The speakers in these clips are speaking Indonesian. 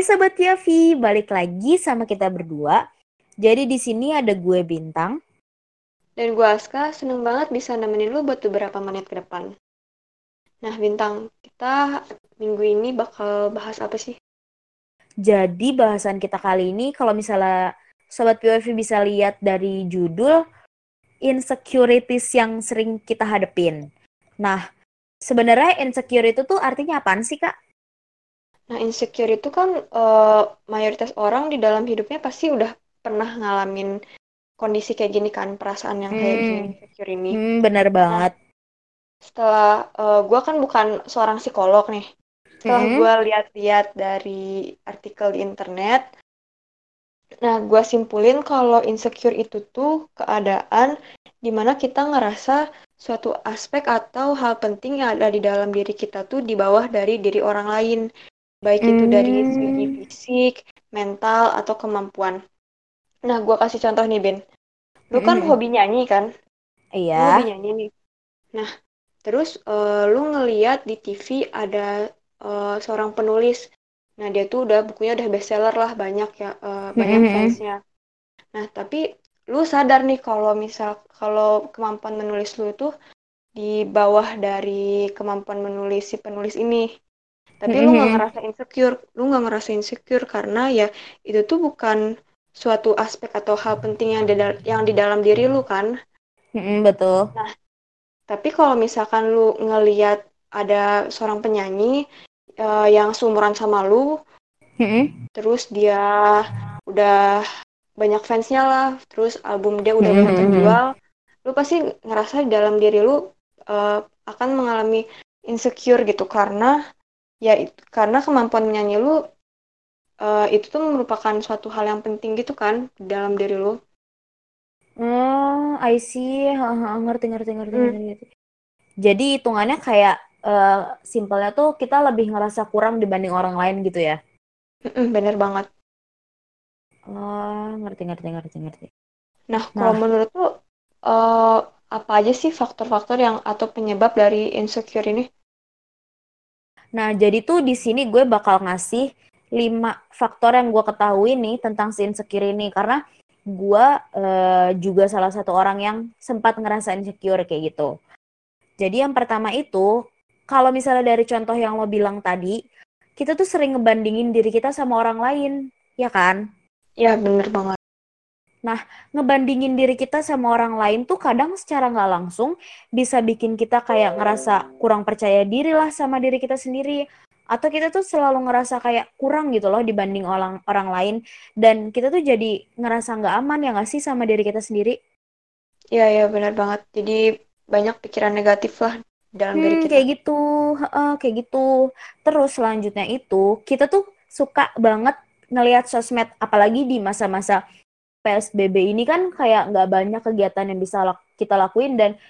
Hai Sobat Yavi, balik lagi sama kita berdua. Jadi di sini ada gue Bintang. Dan gue Aska, seneng banget bisa nemenin lu buat beberapa menit ke depan. Nah Bintang, kita minggu ini bakal bahas apa sih? Jadi bahasan kita kali ini kalau misalnya Sobat POV bisa lihat dari judul insecurities yang sering kita hadepin. Nah, sebenarnya insecure itu tuh artinya apaan sih kak? Nah, insecure itu kan uh, mayoritas orang di dalam hidupnya pasti udah pernah ngalamin kondisi kayak gini kan, perasaan yang kayak Hmm. gini, insecure ini. Hmm, bener banget. Setelah uh, gue kan bukan seorang psikolog nih, setelah Mm-mm. gue lihat-lihat dari artikel di internet, nah gue simpulin kalau insecure itu tuh keadaan di mana kita ngerasa suatu aspek atau hal penting yang ada di dalam diri kita tuh di bawah dari diri orang lain, baik itu dari Hmm. segi fisik, mental, atau kemampuan. Nah, gue kasih contoh nih, Ben. Lu kan Mm-mm. hobi nyanyi kan? Lu Iya. hobi nyanyi nih. Nah, terus eh, lu ngeliat di TV ada eh, seorang penulis. Nah, dia tuh udah bukunya udah bestseller lah, banyak ya, eh, banyak Mm-mm. fansnya. Nah, tapi lu sadar nih kalau misal kalau kemampuan menulis lu tuh di bawah dari kemampuan menulis si penulis ini. Tapi lu nggak Mm-mm. ngerasa insecure, lu nggak ngerasa insecure karena ya itu tuh bukan suatu aspek atau hal penting yang di, yang di dalam diri lu kan. Mm-mm, betul. Tapi kalau misalkan lu ngeliat ada seorang penyanyi eh, yang seumuran sama lu, Mm-mm. terus dia udah banyak fansnya lah, terus album dia udah banyak Mm-mm. terjual, lu pasti ngerasa di dalam diri lu eh, akan mengalami insecure gitu karena ya it- karena kemampuan menyanyi lu eh, itu tuh merupakan suatu hal yang penting gitu kan dalam diri lu. Oh, I see. Ha, ha, ngerti, ngerti, ngerti, Hmm. ngerti, ngerti. Jadi hitungannya kayak eh, simpelnya tuh kita lebih ngerasa kurang dibanding orang lain gitu ya. Mm-mm, bener banget. Oh, ngerti, ngerti, ngerti, ngerti. Nah, kalau Nah. menurut lu eh, apa aja sih faktor-faktor yang atau penyebab dari insecure ini? Nah, jadi tuh di sini gue bakal ngasih lima faktor yang gue ketahui nih tentang si insecure ini karena gue eh, juga salah satu orang yang sempat ngerasa insecure kayak gitu. Jadi yang pertama itu, kalau misalnya dari contoh yang lo bilang tadi, kita tuh sering ngebandingin diri kita sama orang lain, ya kan? Ya, bener banget. Ngebandingin diri kita sama orang lain tuh kadang secara nggak langsung bisa bikin kita kayak ngerasa kurang percaya diri lah sama diri kita sendiri atau kita tuh selalu ngerasa kayak kurang gitu loh dibanding orang orang lain dan kita tuh jadi ngerasa nggak aman ya nggak sih sama diri kita sendiri Iya, ya bener banget. Jadi banyak pikiran negatif lah dalam diri Hmm, kita. kayak gitu, heeh, kayak gitu. Terus selanjutnya itu kita tuh suka banget ngelihat sosmed, apalagi di masa-masa PSBB ini kan kayak nggak banyak kegiatan yang bisa lak- kita lakuin dan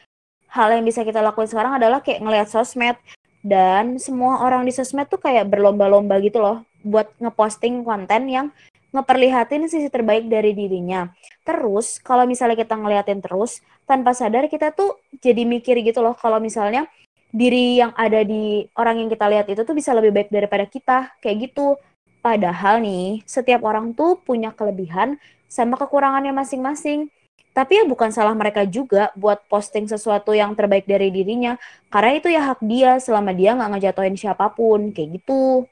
hal yang bisa kita lakuin sekarang adalah kayak ngelihat sosmed dan semua orang di sosmed tuh kayak berlomba-lomba gitu loh buat ngeposting konten yang ngeperlihatin sisi terbaik dari dirinya. Terus kalau misalnya kita ngeliatin terus tanpa sadar kita tuh jadi mikir gitu loh kalau misalnya diri yang ada di orang yang kita lihat itu tuh bisa lebih baik daripada kita kayak gitu. Padahal nih setiap orang tuh punya kelebihan sama kekurangannya masing-masing. Tapi ya bukan salah mereka juga buat posting sesuatu yang terbaik dari dirinya. Karena itu ya hak dia selama dia nggak ngejatuhin siapa pun kayak gitu.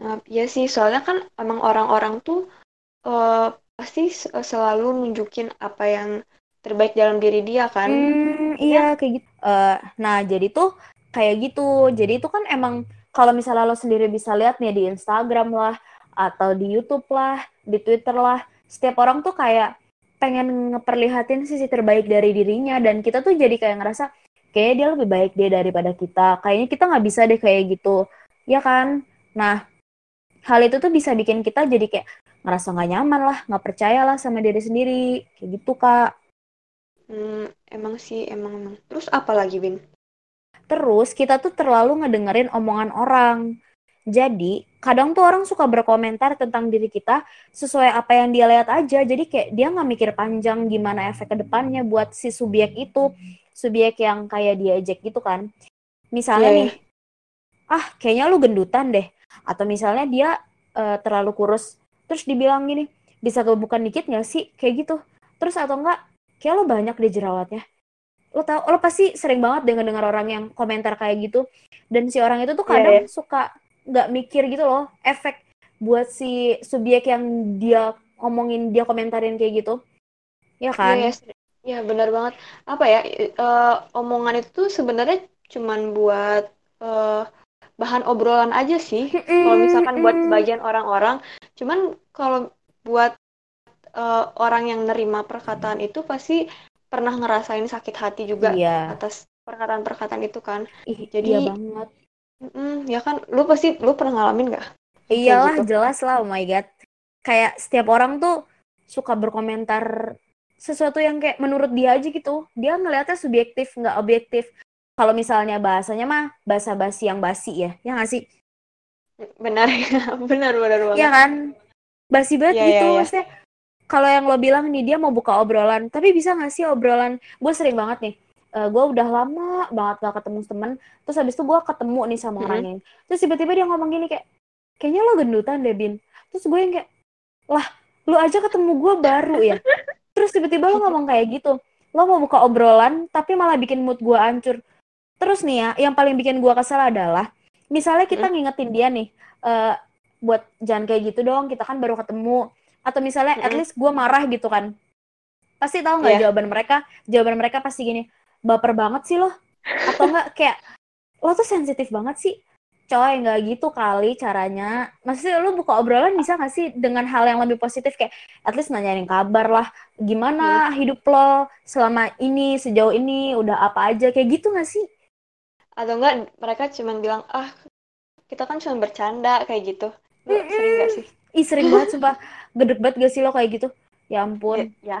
Nah, iya sih, soalnya kan emang orang-orang tuh eh, pasti selalu nunjukin apa yang terbaik dalam diri dia kan. Hmm, iya Iya. kayak gitu. Eh, nah, jadi tuh kayak gitu. Jadi itu kan emang kalau misalnya lo sendiri bisa lihat nih di Instagram lah atau di YouTube lah, di Twitter lah, setiap orang tuh kayak pengen ngeperlihatin sisi terbaik dari dirinya dan kita tuh jadi kayak ngerasa kayaknya dia lebih baik dia daripada kita. Kayaknya kita nggak bisa deh kayak gitu. Ya kan? Nah, hal itu tuh bisa bikin kita jadi kayak ngerasa nggak nyaman lah, nggak percaya lah sama diri sendiri. Kayak gitu, Kak. Hmm, emang sih, emang emang. Terus apa lagi, Bin? Terus kita tuh terlalu ngedengerin omongan orang. Jadi kadang tuh orang suka berkomentar tentang diri kita sesuai apa yang dia lihat aja. Jadi kayak dia nggak mikir panjang gimana efek ke depannya buat si subjek itu. Subjek yang kayak diajak gitu kan. Misalnya Iya, nih, ah kayaknya lu gendutan deh. Atau misalnya dia uh, terlalu kurus terus dibilang gini bisa gebukan dikit nggak sih kayak gitu terus atau enggak kayak lo banyak deh jerawatnya lo tau lo pasti sering banget dengar dengar orang yang komentar kayak gitu dan si orang itu tuh iya, kadang yeah, yeah. suka nggak mikir gitu loh efek buat si subjek yang dia ngomongin dia komentarin kayak gitu ya kan yeah, yeah. ya benar banget apa ya uh, omongan itu sebenarnya cuman buat uh, bahan obrolan aja sih kalau misalkan buat sebagian orang-orang cuman kalau buat uh, orang yang nerima perkataan itu pasti pernah ngerasain sakit hati juga iya. atas perkataan-perkataan itu kan. Ih, Jadi iya banget. Mm, ya kan, lu pasti lu pernah ngalamin gak? Iyalah, gitu? jelas lah. Oh my god. Kayak setiap orang tuh suka berkomentar sesuatu yang kayak menurut dia aja gitu. Dia ngelihatnya subjektif, nggak objektif. Kalau misalnya bahasanya mah bahasa basi yang basi ya, ya nggak sih? Benar ya, benar benar banget. Iya kan, basi banget ya, gitu. Ya, ya. Maksudnya kalau yang lo bilang nih dia mau buka obrolan tapi bisa gak sih obrolan gue sering banget nih uh, eh, gue udah lama banget gak ketemu temen. Terus habis itu gue ketemu nih sama mm-hmm. orangnya. Terus tiba-tiba dia ngomong gini kayak kayaknya lo gendutan deh bin. Terus gue yang kayak lah lo aja ketemu gue baru ya? Terus tiba-tiba lo ngomong kayak gitu. Lo mau buka obrolan tapi malah bikin mood gue hancur. Terus nih ya yang paling bikin gue kesel adalah misalnya kita mm-hmm. ngingetin dia nih uh, buat jangan kayak gitu dong kita kan baru ketemu. Atau misalnya mm -hmm. at least gue marah gitu kan. Pasti tahu nggak yeah. jawaban mereka? Jawaban mereka pasti gini baper banget sih lo. Atau enggak kayak lo tuh sensitif banget sih. Coy nggak gitu kali caranya. Maksudnya lo buka obrolan bisa gak sih dengan hal yang lebih positif? Kayak at least nanyain kabar lah. Gimana hmm. hidup lo selama ini sejauh ini udah apa aja? Kayak gitu gak sih? Atau enggak mereka cuma bilang ah kita kan cuma bercanda kayak gitu. Lo mm -mm. sering gak sih? Ih sering banget sumpah. Gedek banget gak sih lo kayak gitu? Ya ampun. Ya, ya.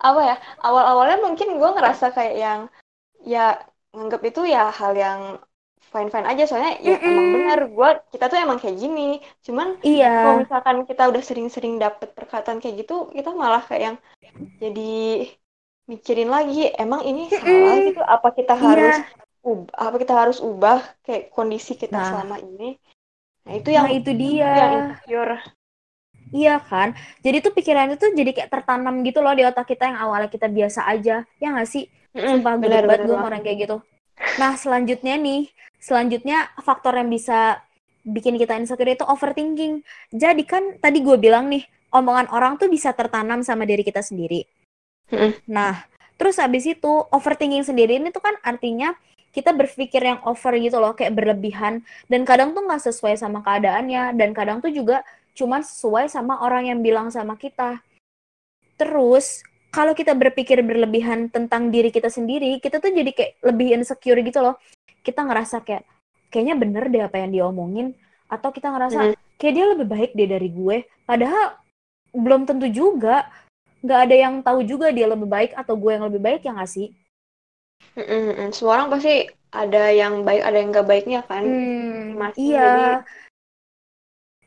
Apa ya Awal-awalnya mungkin gue ngerasa kayak yang Ya nganggap itu ya hal yang fine-fine aja soalnya ya mm -mm. emang benar gue kita tuh emang kayak gini cuman iya. kalau misalkan kita udah sering-sering dapet perkataan kayak gitu kita malah kayak yang jadi mikirin lagi emang ini mm salah gitu apa kita iya. harus yeah. ubah apa kita harus ubah kayak kondisi kita nah. selama ini Nah, itu yang nah, itu dia. yang insecure. Iya kan? Jadi tuh pikiran itu jadi kayak tertanam gitu loh di otak kita yang awalnya kita biasa aja. Ya nggak sih? Sumpah gue banget gue orang kayak gitu. Nah, selanjutnya nih, selanjutnya faktor yang bisa bikin kita insecure itu overthinking. Jadi kan tadi gue bilang nih, omongan orang tuh bisa tertanam sama diri kita sendiri. Nah, terus abis itu overthinking sendiri ini tuh kan artinya kita berpikir yang over gitu loh kayak berlebihan dan kadang tuh nggak sesuai sama keadaannya dan kadang tuh juga cuman sesuai sama orang yang bilang sama kita terus kalau kita berpikir berlebihan tentang diri kita sendiri kita tuh jadi kayak lebih insecure gitu loh kita ngerasa kayak kayaknya bener deh apa yang dia omongin atau kita ngerasa mm. kayak dia lebih baik deh dari gue padahal belum tentu juga nggak ada yang tahu juga dia lebih baik atau gue yang lebih baik ya nggak sih Mm-mm. Semua orang pasti ada yang baik, ada yang gak baiknya kan. Hmm, Masih, iya. Jadi...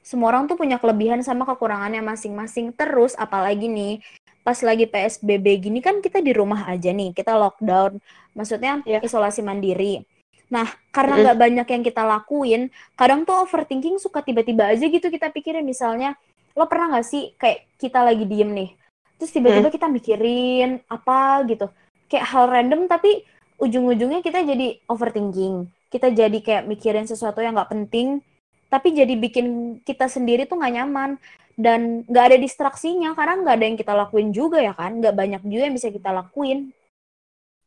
Semua orang tuh punya kelebihan sama kekurangannya masing-masing. Terus apalagi nih, pas lagi PSBB gini kan kita di rumah aja nih, kita lockdown. Maksudnya yeah. isolasi mandiri. Nah, karena nggak mm. banyak yang kita lakuin, kadang tuh overthinking suka tiba-tiba aja gitu kita pikirin. Misalnya, lo pernah nggak sih kayak kita lagi diem nih, terus tiba-tiba mm. kita mikirin apa gitu kayak hal random tapi ujung-ujungnya kita jadi overthinking kita jadi kayak mikirin sesuatu yang nggak penting tapi jadi bikin kita sendiri tuh nggak nyaman. Dan nggak ada distraksinya karena nggak ada yang kita lakuin juga ya kan? Nggak banyak juga yang bisa kita lakuin.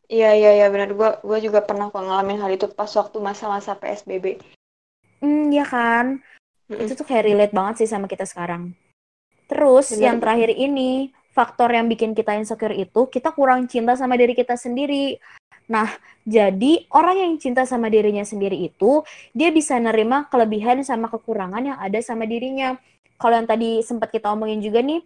Iya iya iya benar. Gua gua juga pernah ngalamin hal itu pas waktu masa-masa psbb hmm ya kan? Mm -mm. itu tuh kayak relate banget sih sama kita sekarang. Terus bener. yang terakhir ini faktor yang bikin kita insecure itu kita kurang cinta sama diri kita sendiri. Nah, jadi orang yang cinta sama dirinya sendiri itu dia bisa nerima kelebihan sama kekurangan yang ada sama dirinya. Kalau yang tadi sempat kita omongin juga nih,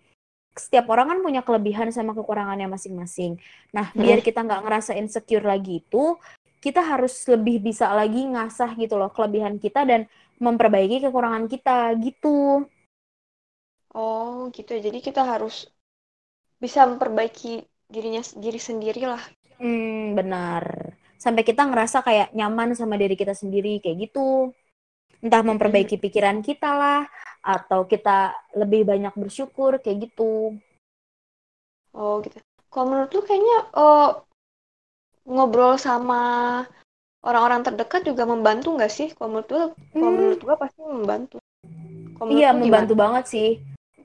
setiap orang kan punya kelebihan sama kekurangannya masing-masing. Nah, hmm. biar kita nggak ngerasa insecure lagi itu, kita harus lebih bisa lagi ngasah gitu loh kelebihan kita dan memperbaiki kekurangan kita gitu. Oh, gitu. ya. Jadi kita harus bisa memperbaiki dirinya diri sendiri lah. Hmm, benar. Sampai kita ngerasa kayak nyaman sama diri kita sendiri kayak gitu. Entah memperbaiki pikiran kita lah, atau kita lebih banyak bersyukur kayak gitu. Oh gitu. Kalau menurut lu kayaknya uh, ngobrol sama orang-orang terdekat juga membantu nggak sih? Kalau menurut lu, kalau Hmm. menurut gua pasti membantu. Kalau Iya, membantu gimana? banget sih.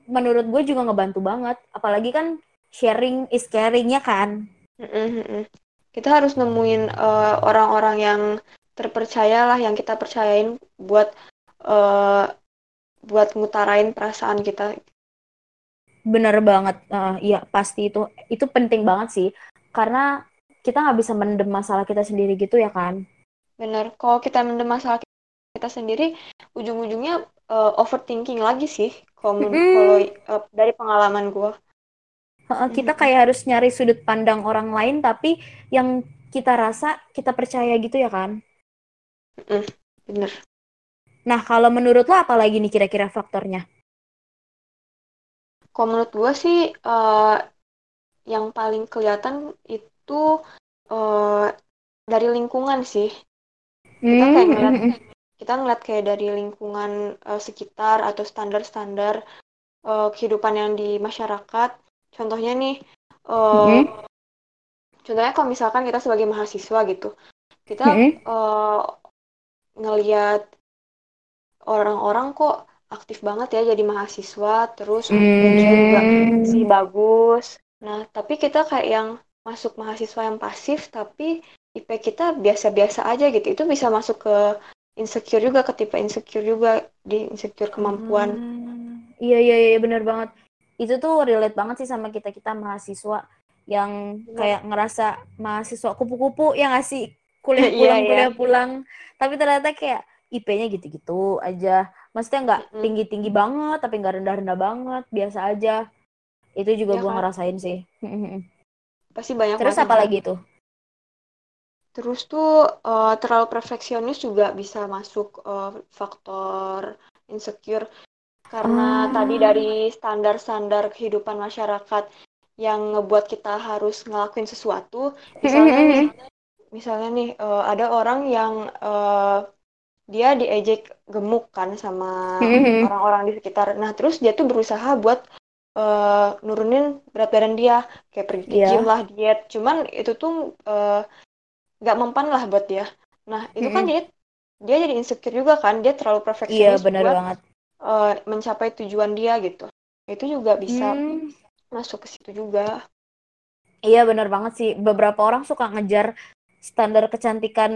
Menurut gue juga ngebantu banget. Apalagi kan sharing is caring ya kan. Kita harus nemuin uh, orang-orang yang terpercaya lah, yang kita percayain buat uh, buat ngutarain perasaan kita. Bener banget. Eh, Iya, pasti itu. Itu penting banget sih. Karena kita nggak bisa mendem masalah kita sendiri gitu ya kan. Bener. Kalau kita mendem masalah kita sendiri, ujung-ujungnya uh, overthinking lagi sih. Kalau uh, dari pengalaman gua. Heeh, Kita kayak harus nyari sudut pandang orang lain tapi yang kita rasa kita percaya gitu ya kan. Mm-mm, Bener. Nah, kalau menurut lo apa lagi nih kira-kira faktornya? Kalau menurut gue sih eh, yang paling kelihatan itu eh, dari lingkungan sih. Kita kayak Hmm, ngeliat mm, mm. kita ngeliat kayak dari lingkungan eh, sekitar atau standar-standar eh, kehidupan yang di masyarakat. Contohnya nih, eh, Mm-mm. contohnya kalau misalkan kita sebagai mahasiswa gitu, kita Mm-mm. eh, ngeliat orang-orang kok aktif banget ya jadi mahasiswa, terus ujian juga masih Hmm. bagus. Nah, tapi kita kayak yang masuk mahasiswa yang pasif, tapi IP kita biasa-biasa aja gitu. Itu bisa masuk ke insecure juga, ke tipe insecure juga, di insecure kemampuan. Ah, Iya, iya, iya, bener banget. Itu tuh relate banget sih sama kita-kita mahasiswa yang Bener. kayak ngerasa mahasiswa kupu-kupu yang ngasih kuliah Iya, pulang, iya. kuliah pulang. Tapi ternyata kayak IP-nya gitu-gitu aja. Maksudnya nggak tinggi-tinggi banget, tapi nggak rendah-rendah banget, biasa aja. Itu juga Iya gua kan? ngerasain sih. Pasti banyak Terus apa lagi tuh? Terus tuh eh, terlalu perfeksionis juga bisa masuk eh, faktor insecure karena tadi Ah, dari standar-standar kehidupan masyarakat yang ngebuat kita harus ngelakuin sesuatu. Misalnya nih, misalnya nih eh, ada orang yang eh, dia diejek gemuk kan sama orang-orang di sekitar. Nah, terus dia tuh berusaha buat eh, nurunin berat badan dia, kayak pergi ke Iya. gym lah, diet. Cuman itu tuh nggak mempan lah buat dia. Nah, itu kan jadi dia jadi insecure juga kan, dia terlalu Iya, perfeksionis bener buat banget. Eh, mencapai tujuan dia gitu. Itu juga bisa Hmm. masuk ke situ juga. Iya bener banget sih. Beberapa orang suka ngejar standar kecantikan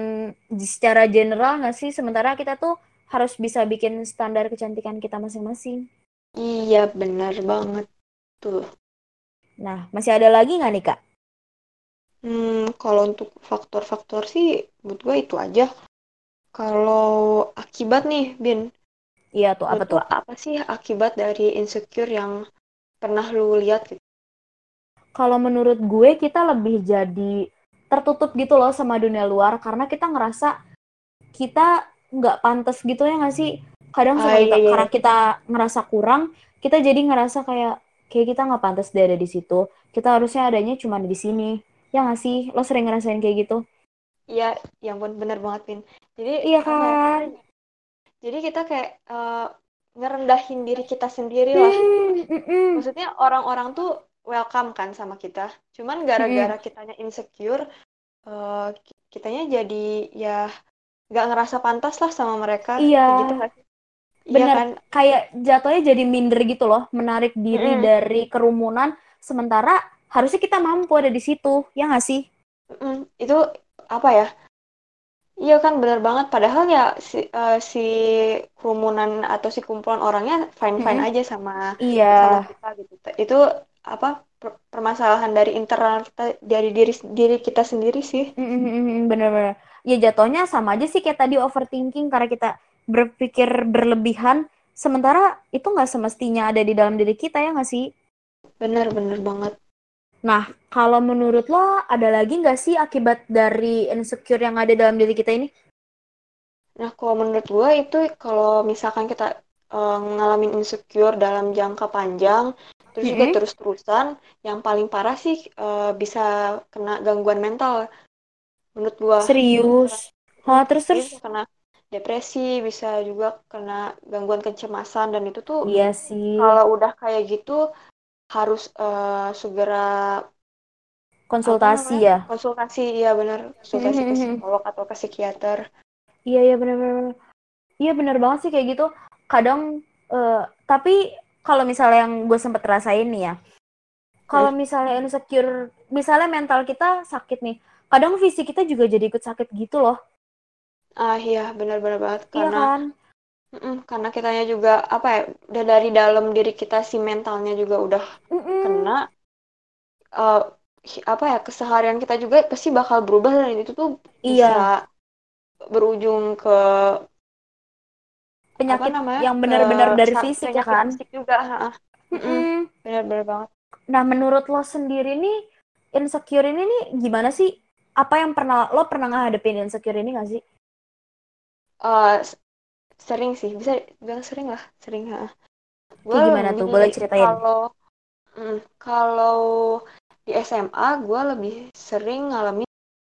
secara general nggak sih? Sementara kita tuh harus bisa bikin standar kecantikan kita masing-masing. Iya, benar banget tuh. Nah, masih ada lagi nggak nih Kak? Hmm, kalau untuk faktor-faktor sih, menurut gue itu aja. Kalau akibat nih, Bin, Iya tuh, apa tuh? apa sih akibat dari insecure yang pernah lu lihat gitu? Kalau menurut gue kita lebih jadi tertutup gitu loh sama dunia luar karena kita ngerasa kita nggak pantas gitu ya nggak sih? Kadang Ah, iya, iya. karena kita ngerasa kurang, kita jadi ngerasa kayak kayak kita nggak pantas deh ada di situ. Kita harusnya adanya cuma di sini. Ya nggak sih? Lo sering ngerasain kayak gitu? Iya, yang pun bener banget, Bin. Jadi, Iya ya? kan? Jadi kita kayak eh, ngerendahin diri kita sendiri lah. Hmm, mm-mm. Maksudnya orang-orang tuh welcome kan sama kita. Cuman gara-gara kitanya insecure, eh, ki- kitanya jadi ya nggak ngerasa pantas lah sama mereka. Iya. Gitu? Iya Bener. kan? Kayak jatuhnya jadi minder gitu loh, menarik diri Mm-mm. dari kerumunan. Sementara harusnya kita mampu ada di situ, ya nggak sih? Mm, itu apa ya? Iya kan bener banget. Padahal ya si, eh, si kerumunan atau si kumpulan orangnya fine-fine Mm-mm. aja sama Iya. sama kita gitu. Itu apa per- permasalahan dari internal kita dari diri diri kita sendiri sih. Mm-mm, Bener-bener. Ya jatuhnya sama aja sih kayak tadi overthinking karena kita berpikir berlebihan. Sementara itu nggak semestinya ada di dalam diri kita ya nggak sih? Bener-bener banget. Nah, kalau menurut lo ada lagi nggak sih akibat dari insecure yang ada dalam diri kita ini? Nah, kalau menurut gue itu kalau misalkan kita eh, ngalamin insecure dalam jangka panjang, terus juga Mm-mm. terus-terusan, yang paling parah sih eh, bisa kena gangguan mental. Menurut gue Serius? Oh, terus Iya, terus? kena depresi, bisa juga kena gangguan kecemasan dan itu tuh Iya sih. kalau udah kayak gitu harus uh, segera konsultasi ya. Konsultasi, iya benar. Konsultasi ke psikolog atau ke psikiater. Iya iya benar-benar. Iya benar banget sih kayak gitu. Kadang uh, tapi kalau misalnya yang gue sempet rasain nih ya, kalau hmm. misalnya insecure, misalnya mental kita sakit nih, kadang fisik kita juga jadi ikut sakit gitu loh. Ah iya benar-benar banget iya karena iya kan? Mm, karena kitanya juga apa ya udah dari dalam diri kita si mentalnya juga udah mm -mm. kena uh, apa ya keseharian kita juga pasti bakal berubah dan itu tuh iya. bisa berujung ke penyakit namanya? yang benar-benar dari fisik ya kan fisik juga mm -mm. benar-benar banget nah menurut lo sendiri nih insecure ini nih gimana sih apa yang pernah lo pernah ngadepin insecure ini gak sih uh, sering sih bisa bilang sering lah sering ha. Gue gimana tuh? Boleh ceritain. kalau mm, kalau di SMA gue lebih sering ngalamin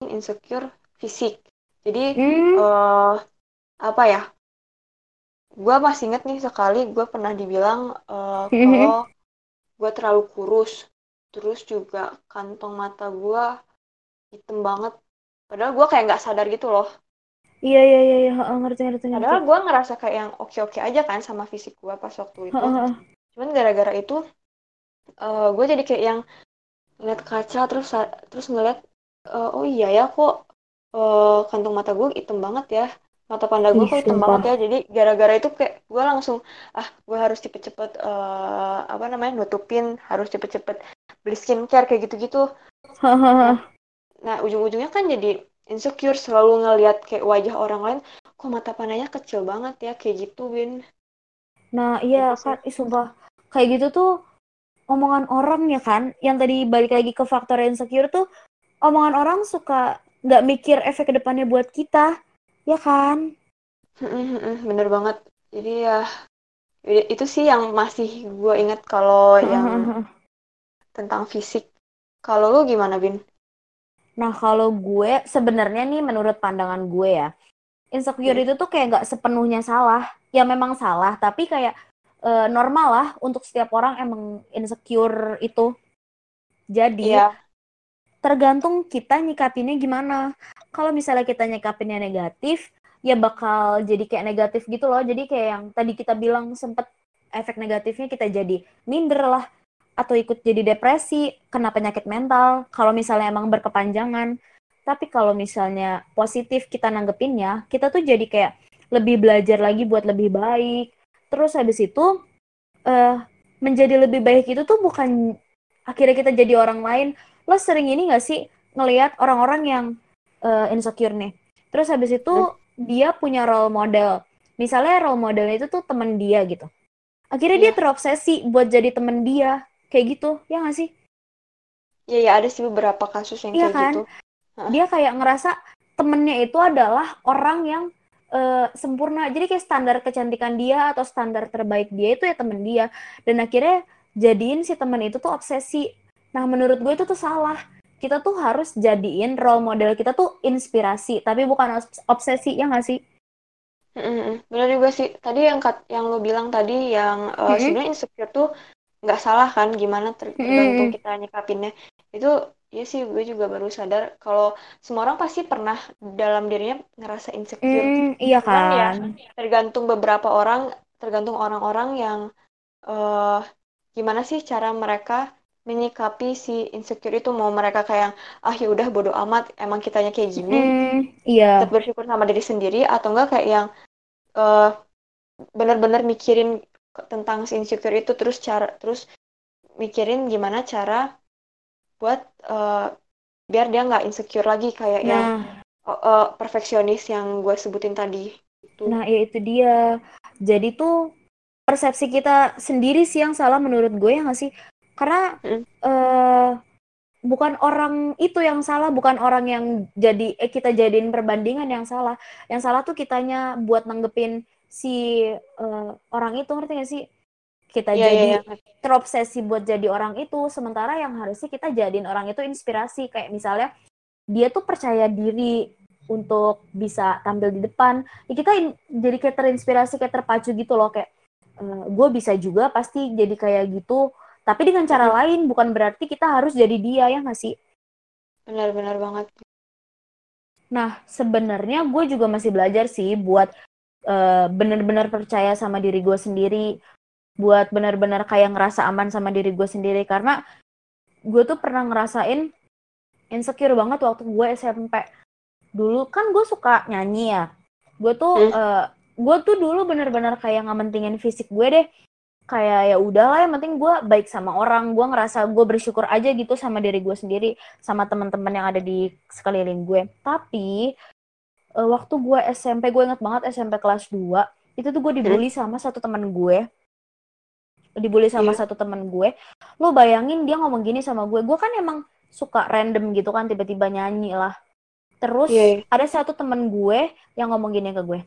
insecure fisik. Jadi hmm. uh, apa ya? Gue masih inget nih sekali gue pernah dibilang uh, kalau gue terlalu kurus. Terus juga kantong mata gue hitam banget. Padahal gue kayak nggak sadar gitu loh Iya iya iya, iya. ngerti ngerti ngerti. Padahal gue ngerasa kayak yang oke-oke aja kan sama fisik gue pas waktu itu. Cuman gara-gara itu uh, eh, gue jadi kayak yang ngeliat kaca terus terus ngeliat uh, oh iya ya kok uh, kantung mata gue hitam banget ya mata panda gue kok hitam banget ya jadi gara-gara itu kayak gue langsung ah gue harus cepet-cepet uh, apa namanya nutupin harus cepet-cepet beli skincare kayak gitu-gitu nah ujung-ujungnya kan jadi insecure selalu ngelihat kayak wajah orang lain kok mata pandanya kecil banget ya kayak gitu Win nah iya kan ih, sumpah. Kayak gitu tuh omongan orang ya kan? Yang tadi balik lagi ke faktor insecure tuh omongan orang suka nggak mikir efek ke depannya buat kita ya kan? Bener banget. Jadi ya itu sih yang masih gue inget kalau yang tentang fisik. Kalau lu gimana bin Nah, kalau gue sebenarnya nih menurut pandangan gue ya, insecure hmm. itu tuh kayak nggak sepenuhnya salah. Ya memang salah, tapi kayak e, normal lah untuk setiap orang emang insecure itu. Jadi yeah. tergantung kita nyikapinnya gimana. Kalau misalnya kita nyikapinnya negatif, ya bakal jadi kayak negatif gitu loh. Jadi kayak yang tadi kita bilang sempet efek negatifnya kita jadi minder lah atau ikut jadi depresi, kena penyakit mental, kalau misalnya emang berkepanjangan. Tapi kalau misalnya positif kita nanggepinnya, kita tuh jadi kayak lebih belajar lagi buat lebih baik. Terus habis itu uh, menjadi lebih baik itu tuh bukan akhirnya kita jadi orang lain. Lo sering ini gak sih ngelihat orang-orang yang uh, insecure nih. Terus habis itu hmm. dia punya role model. Misalnya role modelnya itu tuh temen dia gitu. Akhirnya yeah. dia terobsesi buat jadi temen dia kayak gitu ya nggak sih? Iya ya ada sih beberapa kasus yang ya kayak kan? gitu. Dia kayak ngerasa temennya itu adalah orang yang uh, sempurna. Jadi kayak standar kecantikan dia atau standar terbaik dia itu ya temen dia. Dan akhirnya jadiin si temen itu tuh obsesi. Nah menurut gue itu tuh salah. Kita tuh harus jadiin role model kita tuh inspirasi tapi bukan obsesi ya nggak sih? Mm-hmm. benar juga sih. Tadi yang yang lo bilang tadi yang uh, mm-hmm. sebenarnya insecure tuh nggak salah kan gimana tergantung hmm. kita nyikapinnya. Itu ya sih gue juga baru sadar kalau semua orang pasti pernah dalam dirinya ngerasa insecure. Mm, iya kan ya tergantung beberapa orang tergantung orang-orang yang uh, gimana sih cara mereka menyikapi si insecure itu. Mau mereka kayak ah ya udah bodoh amat emang kitanya kayak gini. Mm, iya. Tetap bersyukur sama diri sendiri atau enggak kayak yang uh, benar-benar mikirin tentang si insecure itu terus cara terus mikirin gimana cara buat uh, biar dia nggak insecure lagi kayak nah. yang uh, uh, perfeksionis yang gue sebutin tadi itu. Nah, ya itu dia. Jadi tuh persepsi kita sendiri sih yang salah menurut gue ya nggak sih? Karena hmm. uh, bukan orang itu yang salah, bukan orang yang jadi eh, kita jadiin perbandingan yang salah. Yang salah tuh kitanya buat nanggepin si uh, orang itu ngerti gak sih? Kita yeah, jadi yeah, yeah. terobsesi buat jadi orang itu sementara yang harusnya kita jadiin orang itu inspirasi. Kayak misalnya dia tuh percaya diri untuk bisa tampil di depan. Ya kita jadi kayak terinspirasi kayak terpacu gitu loh. Kayak e, eh, gue bisa juga pasti jadi kayak gitu. Tapi dengan cara hmm. lain bukan berarti kita harus jadi dia ya nggak sih? Benar-benar banget. Nah sebenarnya gue juga masih belajar sih buat uh, benar-benar percaya sama diri gue sendiri buat benar-benar kayak ngerasa aman sama diri gue sendiri. Karena gue tuh pernah ngerasain insecure banget waktu gue SMP dulu kan gue suka nyanyi ya. Gue tuh hmm. uh, eh, gue tuh dulu bener-bener kayak ngamentingin fisik gue deh. Kayak ya udahlah yang penting gue baik sama orang. Gue ngerasa gue bersyukur aja gitu sama diri gue sendiri sama teman-teman yang ada di sekeliling gue. Tapi uh, waktu gue SMP gue inget banget SMP kelas 2 itu tuh gue dibully hmm. sama satu teman gue dibully sama yeah. satu teman gue lo bayangin dia ngomong gini sama gue gue kan emang suka random gitu kan tiba-tiba nyanyi lah Terus yeah. Iya. ada satu temen gue yang ngomong gini ke gue.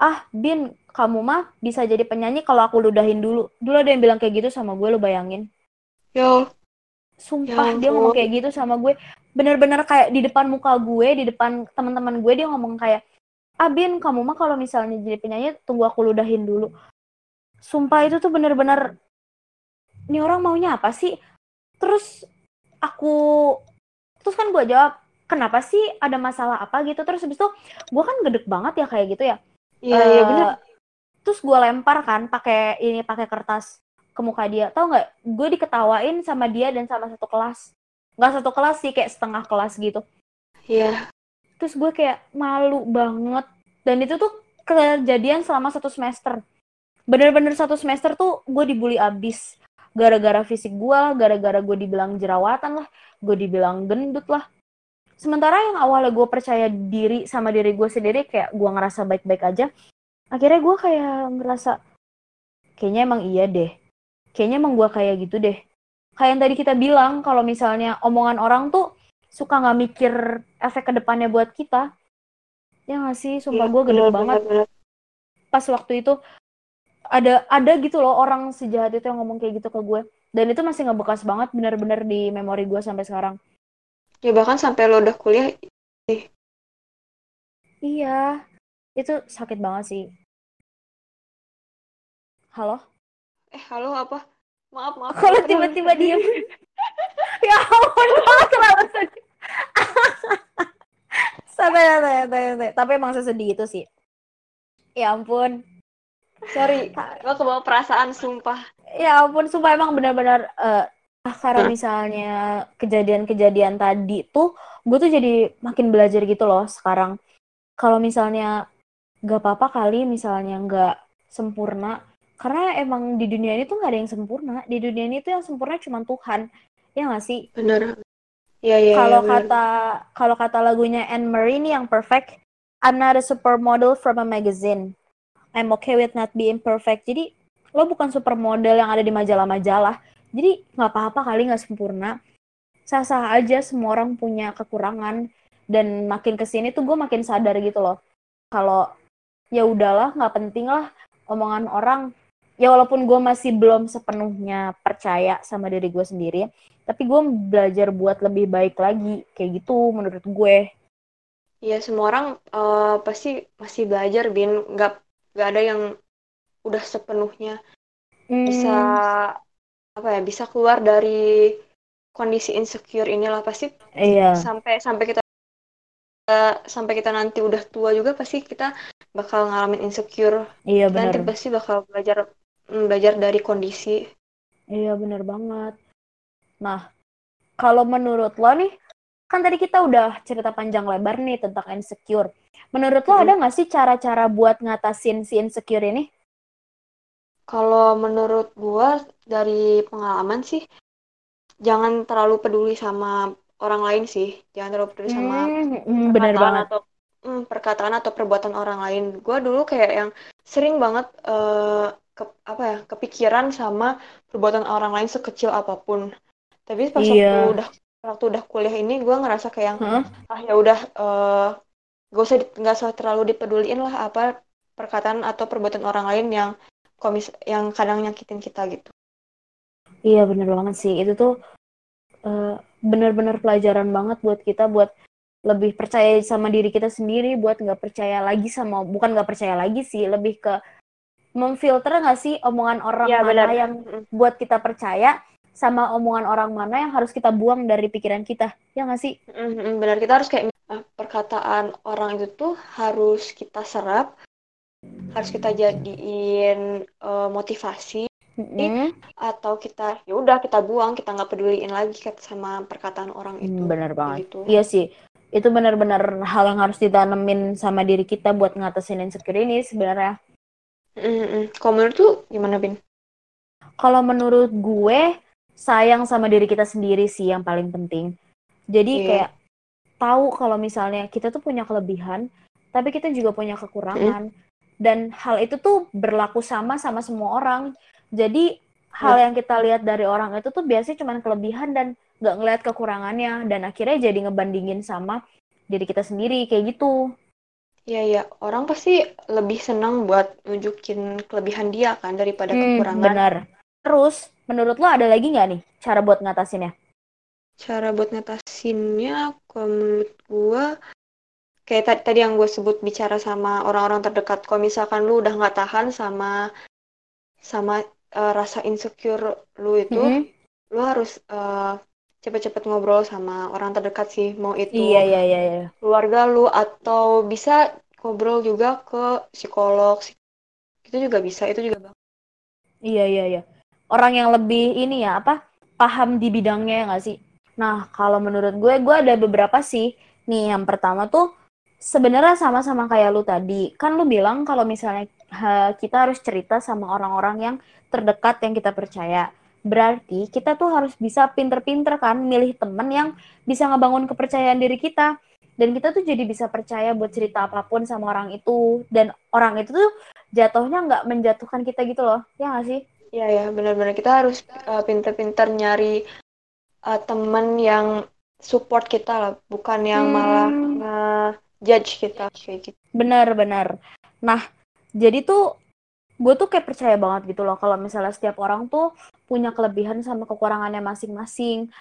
Ah, Bin, kamu mah bisa jadi penyanyi kalau aku ludahin dulu. Dulu ada yang bilang kayak gitu sama gue, lo bayangin. Yo. Sumpah, ya, dia ngomong kayak gitu sama gue. Bener-bener kayak di depan muka gue, di depan teman-teman gue, dia ngomong kayak, ah Bin, kamu mah kalau misalnya jadi penyanyi, tunggu aku ludahin dulu. Sumpah itu tuh bener-bener, ini orang maunya apa sih? Terus aku, terus kan gue jawab, kenapa sih ada masalah apa gitu? Terus habis itu gue kan gedek banget ya kayak gitu ya. Iya uh, iya benar terus gue lempar kan pakai ini pakai kertas ke muka dia. Tau nggak? Gue diketawain sama dia dan sama satu kelas nggak satu kelas sih kayak setengah kelas gitu. Iya. Yeah. terus gue kayak malu banget. Dan itu tuh kejadian selama satu semester. Bener-bener satu semester tuh gue dibully abis. Gara-gara fisik gue gara-gara gue dibilang jerawatan lah gue dibilang gendut lah. Sementara yang awalnya gue percaya diri sama diri gue sendiri kayak gue ngerasa baik-baik aja akhirnya gue kayak ngerasa kayaknya emang iya deh. Kayaknya emang gue kayak gitu deh kayak yang tadi kita bilang kalau misalnya omongan orang tuh suka nggak mikir efek ke depannya buat kita. Ya nggak sih? Sumpah ya, gue gede banget. bener. pas waktu itu ada ada gitu loh orang sejahat itu yang ngomong kayak gitu ke gue. Dan itu masih ngebekas banget bener-bener di memori gue sampai sekarang. Ya bahkan sampai lo udah kuliah sih iya. Itu sakit banget sih. Halo? Eh halo apa maaf maaf. Kalau tiba-tiba diem. Ya ampun kalau terlalu sedih santai santai santai. Tapi emang sesedih itu sih. Ya ampun. Sorry. Gue kebawa perasaan sumpah. Ya ampun sumpah emang benar-benar uh, Ah, karena misalnya kejadian-kejadian tadi tuh gue tuh jadi makin belajar gitu loh sekarang. Kalau misalnya gak apa-apa kali misalnya nggak sempurna karena emang di dunia ini tuh nggak ada yang sempurna. Di dunia ini tuh yang sempurna cuma Tuhan. Ya nggak sih? Bener ya ya kalau ya, kata kalau kata lagunya Anne Marie ini yang perfect I'm not a supermodel from a magazine. I'm okay with not being perfect. Jadi lo bukan supermodel yang ada di majalah-majalah. Jadi nggak apa-apa kali nggak sempurna. Sah-sah aja semua orang punya kekurangan. Dan makin ke sini tuh gue makin sadar gitu loh. Kalau ya udahlah nggak penting lah omongan orang ya walaupun gue masih belum sepenuhnya percaya sama diri gue sendiri tapi gue belajar buat lebih baik lagi kayak gitu menurut gue. Iya semua orang uh, pasti masih belajar bin. Nggak nggak ada yang udah sepenuhnya hmm. bisa apa ya bisa keluar dari kondisi insecure inilah. Pasti iya. sampai sampai kita sampai kita nanti udah tua juga pasti kita bakal ngalamin insecure. Iya benar nanti pasti bakal belajar belajar dari kondisi iya benar banget nah kalau menurut lo nih kan tadi kita udah cerita panjang lebar nih tentang insecure menurut lo hmm. ada nggak sih cara-cara buat ngatasin si insecure ini kalau menurut gua dari pengalaman sih jangan terlalu peduli sama orang lain sih. Jangan terlalu peduli sama hmm, hmm perkataan atau hmm, perkataan atau perbuatan orang lain. Gua dulu kayak yang sering banget uh, ke, apa ya kepikiran sama perbuatan orang lain sekecil apa pun. Tapi pas iya. waktu udah waktu udah kuliah ini gue ngerasa kayak yang huh? ah ya udah uh, gak usah nggak usah terlalu dipeduliin lah apa perkataan atau perbuatan orang lain yang komis yang kadang nyakitin kita gitu iya bener banget sih itu tuh uh, bener-bener pelajaran banget buat kita buat lebih percaya sama diri kita sendiri buat nggak percaya lagi sama bukan nggak percaya lagi sih lebih ke memfilter nggak sih omongan orang Ya, mana benar. yang buat kita percaya sama omongan orang mana yang harus kita buang dari pikiran kita? Ya nggak sih? Benar. Kita harus kayak ah, perkataan orang itu tuh harus kita serap harus kita jadiin eh, motivasi Mm-mm. atau kita ya udah kita buang kita nggak peduliin lagi sama perkataan orang itu. Hmm, bener Kayak banget. Gitu. Iya sih. Itu benar-benar hal yang harus ditanemin sama diri kita buat ngatasin insecure ini sebenarnya Mm-mm. kalau menurut tuh gimana bin? Kalau menurut gue sayang sama diri kita sendiri sih yang paling penting. Jadi Iya. kayak tahu kalau misalnya kita tuh punya kelebihan tapi kita juga punya kekurangan. Dan hal itu tuh berlaku sama sama semua orang. Jadi hal yang kita lihat dari orang itu tuh biasanya cuma kelebihan dan nggak ngeliat kekurangannya. Dan akhirnya jadi ngebandingin sama diri kita sendiri kayak gitu Iya ya. Orang pasti lebih senang buat nunjukin kelebihan dia kan daripada Hmm, kekurangan. benar. Terus menurut lo ada lagi nggak nih cara buat ngatasinnya? Cara buat ngatasinnya kalau menurut gua kayak tadi, yang gue sebut bicara sama orang-orang terdekat. Kalau misalkan lu udah nggak tahan sama sama eh, rasa insecure lu itu Mm-mm. lu harus eh, cepet-cepet ngobrol sama orang terdekat sih mau itu iya iya iya iya keluarga lu atau bisa ngobrol juga ke psikolog itu juga bisa itu juga bang Iya iya iya. Orang yang lebih ini ya apa paham di bidangnya ya nggak sih? Nah kalau menurut gue gue ada beberapa sih. Nih yang pertama tuh sebenarnya sama-sama kayak lu tadi. Kan lu bilang kalau misalnya ha, kita harus cerita sama orang-orang yang terdekat yang kita percaya. Berarti kita tuh harus bisa pinter-pinter kan milih temen yang bisa ngebangun kepercayaan diri kita. Dan kita tuh jadi bisa percaya buat cerita apa pun sama orang itu. Dan orang itu tuh jatuhnya nggak menjatuhkan kita gitu loh. Ya nggak sih? Iya ya benar-benar kita harus eh, pinter-pinter nyari eh, temen yang support kita lah bukan yang Hmm. malah nge-judge kita kayak gitu Benar-benar. Nah, jadi tuh gue tuh kayak percaya banget gitu loh kalau misalnya setiap orang tuh punya kelebihan sama kekurangannya masing-masing.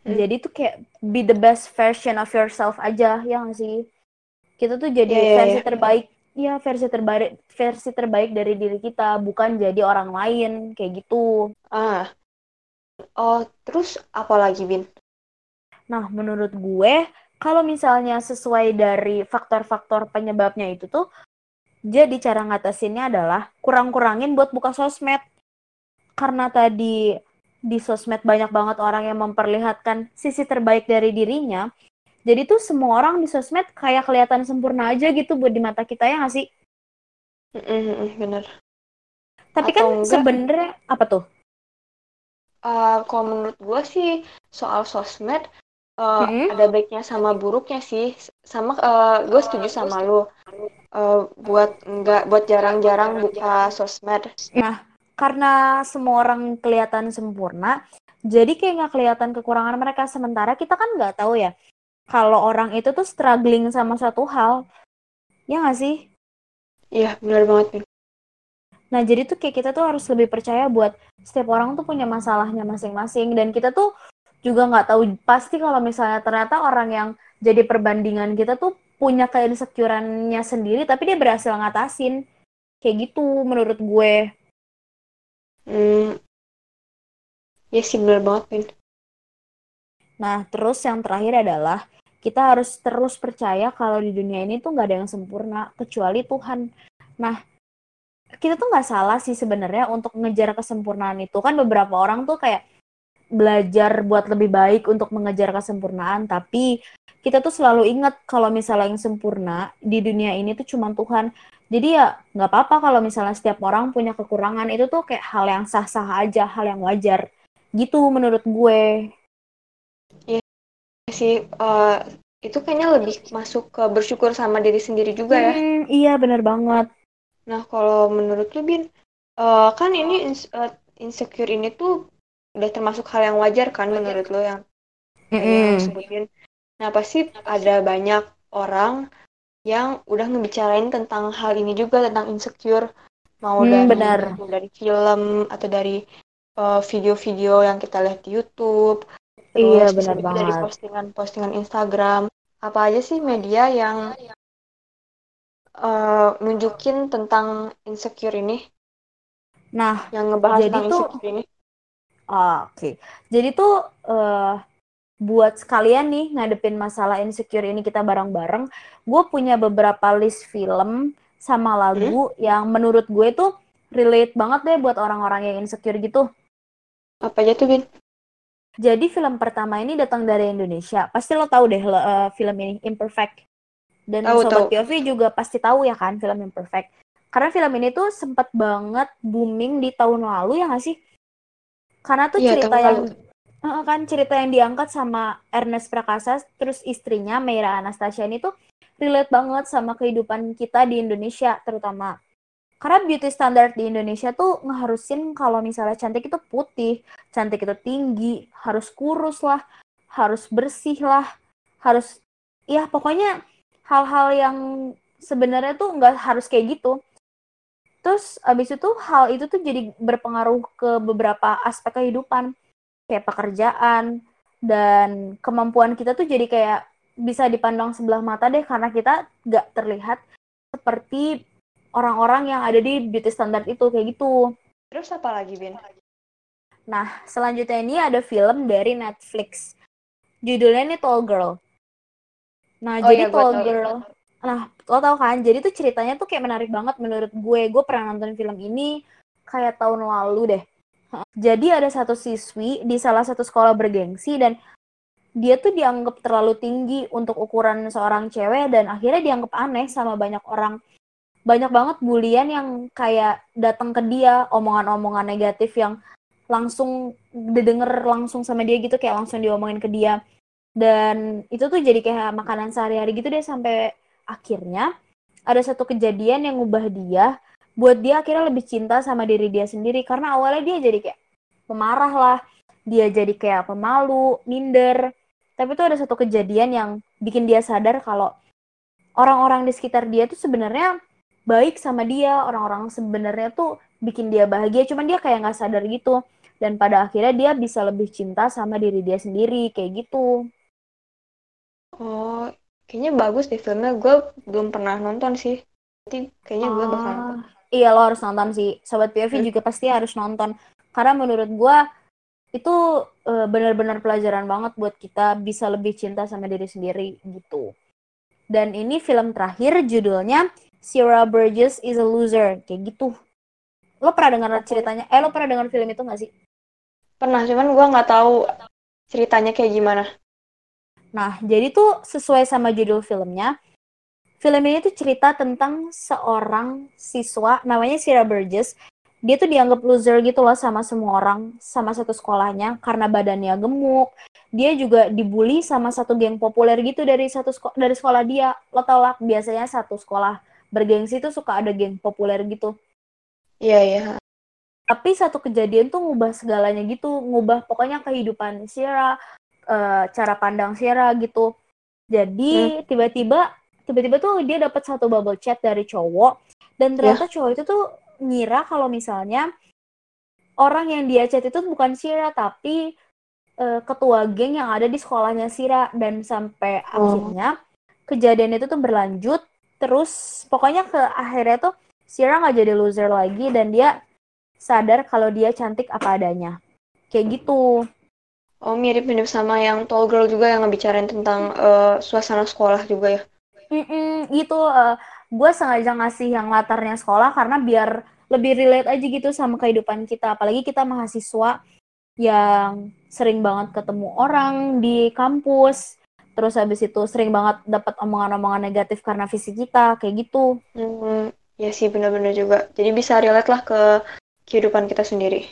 Hmm. Jadi tuh kayak be the best version of yourself aja, ya nggak sih? Kita tuh jadi Iya, iya, versi iya. terbaik, ya versi terbaik versi terbaik dari diri kita, bukan jadi orang lain kayak gitu. ah oh terus apa lagi bin Nah, menurut gue, kalau misalnya sesuai dari faktor-faktor penyebabnya itu tuh, jadi cara ngatasinnya adalah kurang-kurangin buat buka sosmed. Karena tadi di sosmed banyak banget orang yang memperlihatkan sisi terbaik dari dirinya, jadi tuh semua orang di sosmed kayak kelihatan sempurna aja gitu buat di mata kita ya nggak sih? Mm-mm, bener Tapi Atau kan sebenarnya apa tuh? Eh, kalau menurut gue sih soal sosmed eh, Mm-mm. ada baiknya sama buruknya sih sama gue setuju sama lu Eh, buat nggak buat jarang-jarang buka sosmed Nah, karena semua orang kelihatan sempurna, jadi kayak nggak kelihatan kekurangan mereka. Sementara kita kan nggak tahu ya, kalau orang itu tuh struggling sama satu hal, ya nggak sih? iya benar banget bin Nah, jadi tuh kayak kita tuh harus lebih percaya buat setiap orang tuh punya masalahnya masing-masing. Dan kita tuh juga nggak tahu pasti kalau misalnya ternyata orang yang jadi perbandingan kita tuh punya keinsecurannya sendiri, tapi dia berhasil ngatasin. Kayak gitu menurut gue. Hmm, ya sih benar banget bin Nah, terus yang terakhir adalah kita harus terus percaya kalau di dunia ini tuh nggak ada yang sempurna kecuali Tuhan. Nah, kita tuh nggak salah sih sebenarnya untuk ngejar kesempurnaan itu. Kan beberapa orang tuh kayak belajar buat lebih baik untuk mengejar kesempurnaan, tapi kita tuh selalu ingat kalau misalnya yang sempurna di dunia ini tuh cuma Tuhan. Jadi ya nggak apa-apa kalau misalnya setiap orang punya kekurangan itu tuh kayak hal yang sah-sah aja, hal yang wajar. Gitu menurut gue. sih eh, itu kayaknya lebih masuk ke bersyukur sama diri sendiri juga ya Hmm, iya bener banget. Nah, kalau menurut lu, Bin, eh, kan ini eh, insecure ini tuh udah termasuk hal yang wajar kan menurut lu yang kayak yang lu Mm-mm. sebutin. Nah, pasti ada banyak orang yang udah ngebicarain tentang hal ini juga, tentang insecure. Mau Hmm, dari, benar. dari film atau dari eh, video-video yang kita lihat di YouTube. Iya, benar juga dari banget. postingan-postingan Instagram. apa aja sih media yang uh, nunjukin tentang insecure ini? Nah, yang ngebahas jadi tentang tuh, insecure ini. Oh, Oke, okay. jadi tuh uh, buat sekalian nih ngadepin masalah insecure ini kita bareng-bareng, gue punya beberapa list film sama lagu hmm? yang menurut gue tuh relate banget deh buat orang-orang yang insecure gitu. Apa aja tuh, Bin? Jadi film pertama ini datang dari Indonesia. Pasti lo tahu deh uh, film ini Imperfect. Dan tau, sobat tau. POV juga pasti tahu ya kan film Imperfect. Karena film ini tuh sempat banget booming di tahun lalu ya nggak sih? Karena tuh ya, cerita yang uh, kan cerita yang diangkat sama Ernest Prakasa terus istrinya Meira Anastasia ini tuh relate banget sama kehidupan kita di Indonesia terutama karena beauty standard di Indonesia tuh ngeharusin kalau misalnya cantik itu putih, cantik itu tinggi, harus kurus lah, harus bersih lah, harus ya pokoknya hal-hal yang sebenarnya tuh nggak harus kayak gitu. Terus abis itu hal itu tuh jadi berpengaruh ke beberapa aspek kehidupan kayak pekerjaan dan kemampuan kita tuh jadi kayak bisa dipandang sebelah mata deh karena kita nggak terlihat seperti orang-orang yang ada di beauty standard itu kayak gitu. Terus apa lagi, Bin? Nah, selanjutnya ini ada film dari Netflix. Judulnya ini Tall Girl. Nah, oh, jadi iya, Tall Girl. Nah, lo tau kan? Jadi tuh ceritanya tuh kayak menarik banget menurut gue. Gue pernah nonton film ini kayak tahun lalu deh. Jadi ada satu siswi di salah satu sekolah bergengsi dan dia tuh dianggap terlalu tinggi untuk ukuran seorang cewek dan akhirnya dianggap aneh sama banyak orang banyak banget bulian yang kayak datang ke dia omongan-omongan negatif yang langsung didengar langsung sama dia gitu kayak langsung diomongin ke dia dan itu tuh jadi kayak makanan sehari-hari gitu deh sampai akhirnya ada satu kejadian yang ngubah dia buat dia akhirnya lebih cinta sama diri dia sendiri. Karena awalnya dia jadi kayak pemarah lah. Dia jadi kayak pemalu minder. Tapi tuh ada satu kejadian yang bikin dia sadar kalau orang-orang di sekitar dia tuh sebenarnya baik sama dia. Orang-orang sebenarnya tuh bikin dia bahagia. Cuman dia kayak nggak sadar gitu. Dan pada akhirnya dia bisa lebih cinta sama diri dia sendiri. Kayak gitu. Oh kayaknya bagus deh filmnya. Gue belum pernah nonton sih. Nanti kayaknya gue bakal nonton. iya lo harus nonton sih. Sobat POV hmm. juga pasti harus nonton. Karena menurut gue itu uh, benar-benar pelajaran banget buat kita bisa lebih cinta sama diri sendiri gitu. Dan ini film terakhir judulnya Sierra Burgess is a loser. Kayak gitu. Lo pernah dengar ceritanya? Eh lo pernah dengar film itu gak sih? Pernah cuman gue nggak tahu ceritanya kayak gimana nah jadi tuh sesuai sama judul filmnya film ini tuh cerita tentang seorang siswa namanya Sierra Burgess dia tuh dianggap loser gitu loh sama semua orang sama satu sekolahnya karena badannya gemuk dia juga dibully sama satu geng populer gitu dari satu dari sekolah dia lo tau lah biasanya satu sekolah bergengsi tuh suka ada geng populer gitu. Iya, iya. Tapi satu kejadian tuh ngubah segalanya gitu, ngubah pokoknya kehidupan Sierra, uh, cara pandang Sierra gitu. Jadi hmm. tiba-tiba tiba-tiba tuh dia dapat satu bubble chat dari cowok dan ternyata yeah. cowok itu tuh ngira kalau misalnya orang yang dia chat itu bukan Sierra tapi uh, ketua geng yang ada di sekolahnya Sierra dan sampai oh. akhirnya kejadian itu tuh berlanjut terus pokoknya ke akhirnya tuh Sierra nggak jadi loser lagi dan dia sadar kalau dia cantik apa adanya kayak gitu oh mirip-mirip sama yang Tall Girl juga yang ngebicarain tentang uh, suasana sekolah juga ya? Mm-mm, gitu uh, gue sengaja ngasih yang latarnya sekolah karena biar lebih relate aja gitu sama kehidupan kita. Apalagi kita mahasiswa yang sering banget ketemu orang di kampus. Terus habis itu sering banget dapat omongan-omongan negatif karena visi kita kayak gitu. Hmm, ya sih benar-benar juga. Jadi bisa relate lah ke kehidupan kita sendiri.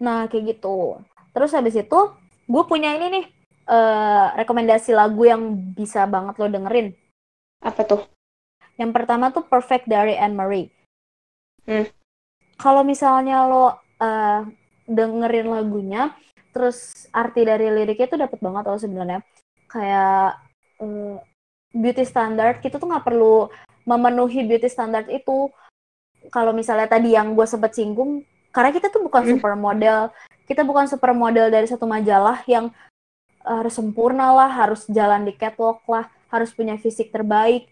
Nah kayak gitu. Terus habis itu gue punya ini nih uh, rekomendasi lagu yang bisa banget lo dengerin. Apa tuh? Yang pertama tuh Perfect dari Anne Marie. Hmm. kalau misalnya lo uh, dengerin lagunya terus arti dari liriknya tuh dapat banget lo sebenarnya. Kayak uh, beauty standard kita tuh nggak perlu memenuhi beauty standard itu. Kalau misalnya tadi yang gue sempet singgung karena kita tuh bukan hmm. supermodel kita bukan supermodel dari satu majalah yang harus sempurna lah harus jalan di catwalk lah harus punya fisik terbaik.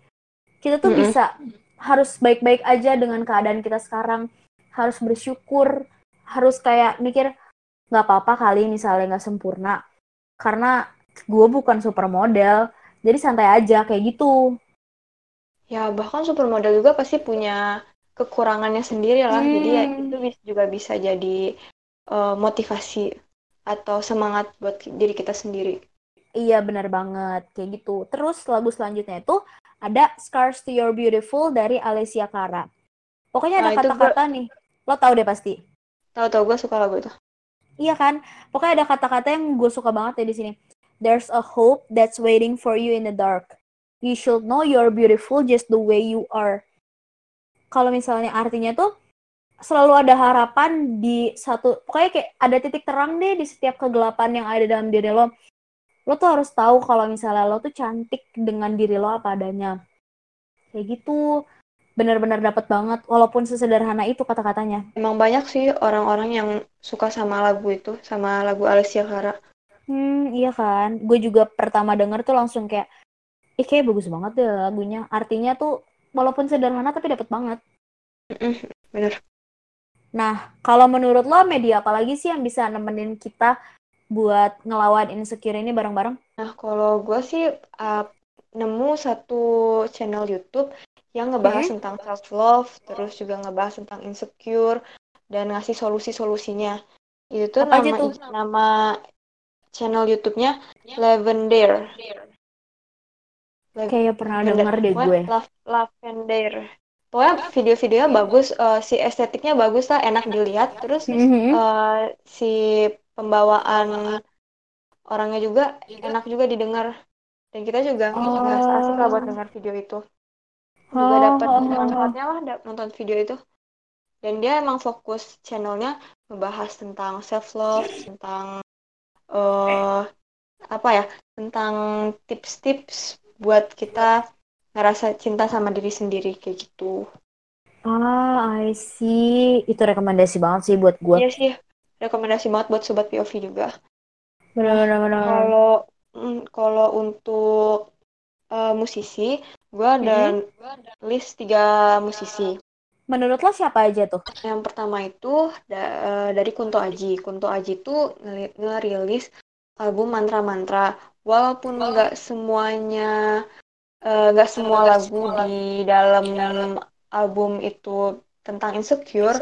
Kita tuh Mm-mm. bisa harus baik-baik aja dengan keadaan kita sekarang. Harus bersyukur, harus kayak mikir nggak apa-apa kali misalnya nggak sempurna. Karena gue bukan supermodel, jadi santai aja kayak gitu. Ya, bahkan supermodel juga pasti punya kekurangannya sendiri lah. Jadi ya Hmm. itu juga bisa jadi eh, motivasi atau semangat buat diri kita sendiri. Iya benar banget kayak gitu. Terus lagu selanjutnya itu ada Scars to Your Beautiful dari Alessia Cara. Pokoknya ada Nah, itu kata-kata nih. Lo tahu deh pasti. Tahu-tahu gue suka lagu itu. Iya kan? Pokoknya ada kata-kata yang gue suka banget ya di sini. There's a hope that's waiting for you in the dark. You should know you're beautiful just the way you are. Kalau misalnya artinya tuh selalu ada harapan di satu pokoknya kayak ada titik terang deh di setiap kegelapan yang ada dalam diri lo. Lo tuh harus tahu kalau misalnya lo tuh cantik dengan diri lo apa adanya. Kayak gitu. Benar-benar dapat banget walaupun sesederhana itu kata-katanya. Emang banyak sih orang-orang yang suka sama lagu itu, sama lagu Alessia Cara. Hmm, iya kan. Gue juga pertama denger tuh langsung kayak, ih kayak bagus banget deh lagunya. Artinya tuh walaupun sederhana tapi dapat banget. Bener. Nah, kalau menurut lo media apa lagi sih yang bisa nemenin kita buat ngelawan insecure ini bareng-bareng? Nah, kalau gue sih uh, nemu satu channel YouTube yang ngebahas Hmm. tentang self love, terus juga ngebahas tentang insecure dan ngasih solusi-solusinya. Itu tuh Apa nama tuh? nama channel YouTube-nya Lavender. Lav- Kayak pernah denger deh gue. Lav- Lavender. Pokoknya video-videonya bagus, uh, si estetiknya bagus lah, enak dilihat. Terus Mhm. uh, si pembawaan orangnya juga enak juga didengar. Dan kita juga ngerasa asik lah buat Oh. dengar video itu. Juga Oh, dapat oh, oh, oh. manfaatnya lah nonton video itu. Dan dia emang fokus channelnya ngebahas tentang self love, tentang eh apa ya, tentang tips-tips buat kita ngerasa cinta sama diri sendiri kayak gitu. Ah, I see. Itu rekomendasi banget sih buat gue. Iya sih, rekomendasi banget buat sobat POV juga. Bener-bener. Kalau mm, kalau untuk eh, musisi, gue ada list tiga musisi. Menurut lo siapa aja tuh? Yang pertama itu da- eh, dari Kunto Aji. Kunto Aji ngeli- ngerilis album mantra-mantra. Walaupun nggak semuanya, eh, nggak semua lagu di dalam album itu tentang insecure,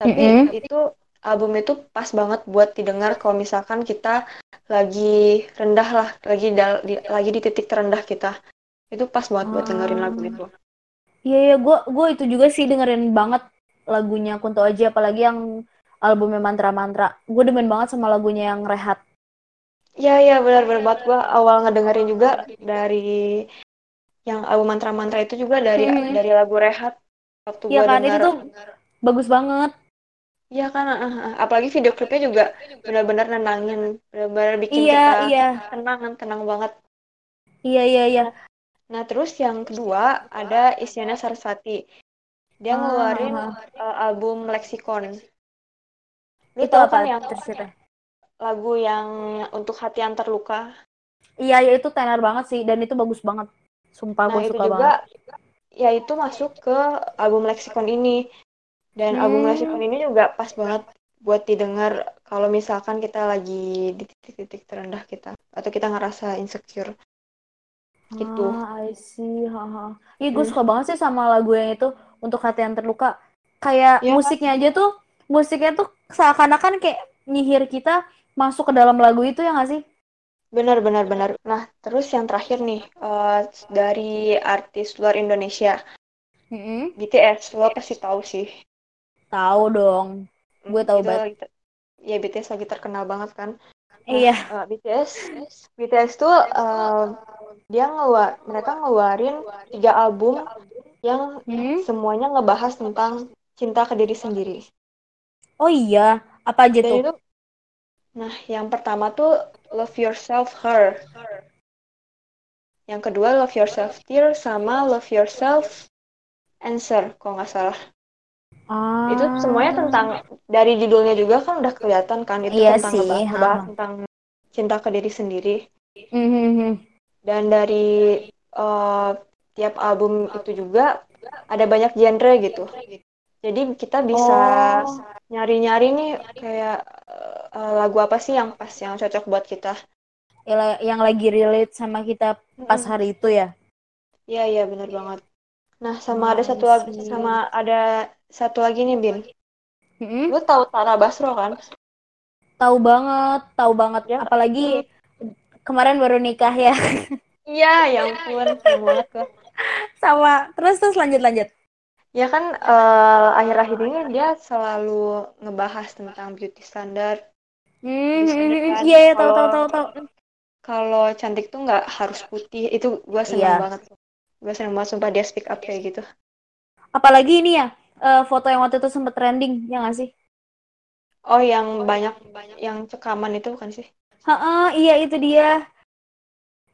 tapi Mm-mm. itu album itu pas banget buat didengar kalau misalkan kita lagi rendah lah, lagi dal- di, lagi di titik terendah kita. Itu pas banget buat dengerin lagu itu. Iya, iya, gue gue itu juga sih dengerin banget lagunya Kunto Aji, apalagi yang albumnya Mantra-Mantra. Gue demen banget sama lagunya yang Rehat. Iya, iya, benar-benar banget. Gue awal ngedengerin juga dari yang album mantra-mantra itu juga dari Mhm. dari lagu Rehat. Waktu gue kan, itu denger. tuh bagus banget. Iya kan, ah, ah, ah. apalagi video klipnya juga benar-benar nenangin, benar-benar bikin Iya, kita iya, tenang, tenang banget. iya, iya, iya. Nah, terus yang kedua ada Isyana Sarasvati. Dia Ah, ngeluarin uh, album Lexicon. Lu Itu apa kan yang tercerita? lagu yang untuk hati yang terluka? Iya, ya itu tenar banget sih, dan itu bagus banget. Sumpah Nah, gue itu suka juga banget. ya itu masuk ke album Lexicon ini. Dan album Hmm. Lexicon ini juga pas banget buat didengar kalau misalkan kita lagi di titik-titik terendah kita atau kita ngerasa insecure gitu. Ah, I see. Haha. Iya, gue Hmm. suka banget sih sama lagu yang itu untuk hati yang terluka. Kayak kan? musiknya aja tuh, musiknya tuh seakan-akan kayak nyihir kita masuk ke dalam lagu itu ya nggak sih? Benar, benar, benar. Nah, terus yang terakhir nih eh, dari artis luar Indonesia, Mm-mm. BTS. Lo pasti tahu sih. Tahu dong. Gue tahu banget. lagi ya BTS lagi terkenal banget kan. Nah, Iya. eh, BTS, BTS tuh eh, dia ngeluar, mereka ngeluarin tiga album yang Hmm? semuanya ngebahas tentang cinta ke diri sendiri. Oh iya, apa aja Dan tuh? itu, nah yang pertama tuh Love Yourself Her, yang kedua Love Yourself Tear sama Love Yourself Answer, kalau nggak salah. Ah. Itu semuanya tentang dari judulnya juga kan udah kelihatan kan itu Iya tentang sih, ngebahas, ngebahas ha. tentang cinta ke diri sendiri. Mhm. Dan dari uh, tiap album itu juga ada banyak genre gitu. Jadi kita bisa nyari-nyari oh. nih kayak uh, lagu apa sih yang pas yang cocok buat kita. Yang lagi relate sama kita pas hari itu ya? Iya iya benar banget. Nah sama ada satu lagi sama ada satu lagi nih Bin. Hmm? Lu tahu Tara Basro kan? Tahu banget, tahu banget. Ya. Apalagi kemarin baru nikah ya. Iya, ya ampun, banget. Sama, terus terus lanjut lanjut. Ya kan uh, akhir-akhir ini dia selalu ngebahas tentang beauty standard. Hmm, hmm, hmm, iya iya tahu tahu tahu tahu. Kalau cantik tuh nggak harus putih, itu gue seneng iya. banget. Gue seneng banget sumpah dia speak up kayak gitu. Apalagi ini ya, uh, foto yang waktu itu sempet trending, ya nggak sih? Oh, yang banyak banyak yang cekaman itu bukan sih? Heeh, iya itu dia.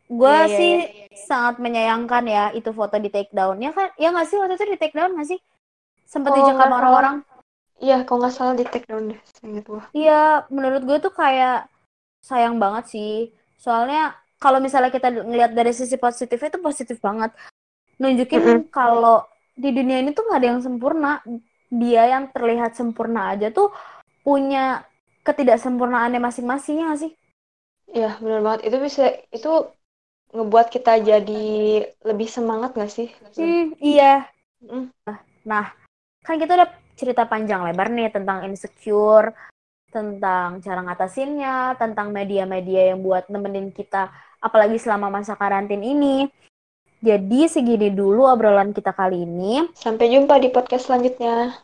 Gue yeah, iya, sih yeah, yeah, yeah. sangat menyayangkan ya itu foto di take down. Ya kan? Ya nggak sih waktu itu di take down nggak sih? Sempet oh, dicekam orang-orang. Iya, kalau nggak salah di take down deh, ingat gue. Iya, menurut gue tuh kayak sayang banget sih. Soalnya kalau misalnya kita ngelihat dari sisi positif itu positif banget. Nunjukin mm -hmm. kalau di dunia ini tuh nggak ada yang sempurna. Dia yang terlihat sempurna aja tuh punya ketidaksempurnaannya masing-masingnya gak sih? Iya, benar banget. Itu bisa itu ngebuat kita jadi lebih semangat gak sih? Hmm, iya. Mm. Nah, kan kita udah cerita panjang lebar nih tentang insecure, tentang cara ngatasinnya, tentang media-media yang buat nemenin kita, apalagi selama masa karantin ini. Jadi segini dulu obrolan kita kali ini. Sampai jumpa di podcast selanjutnya.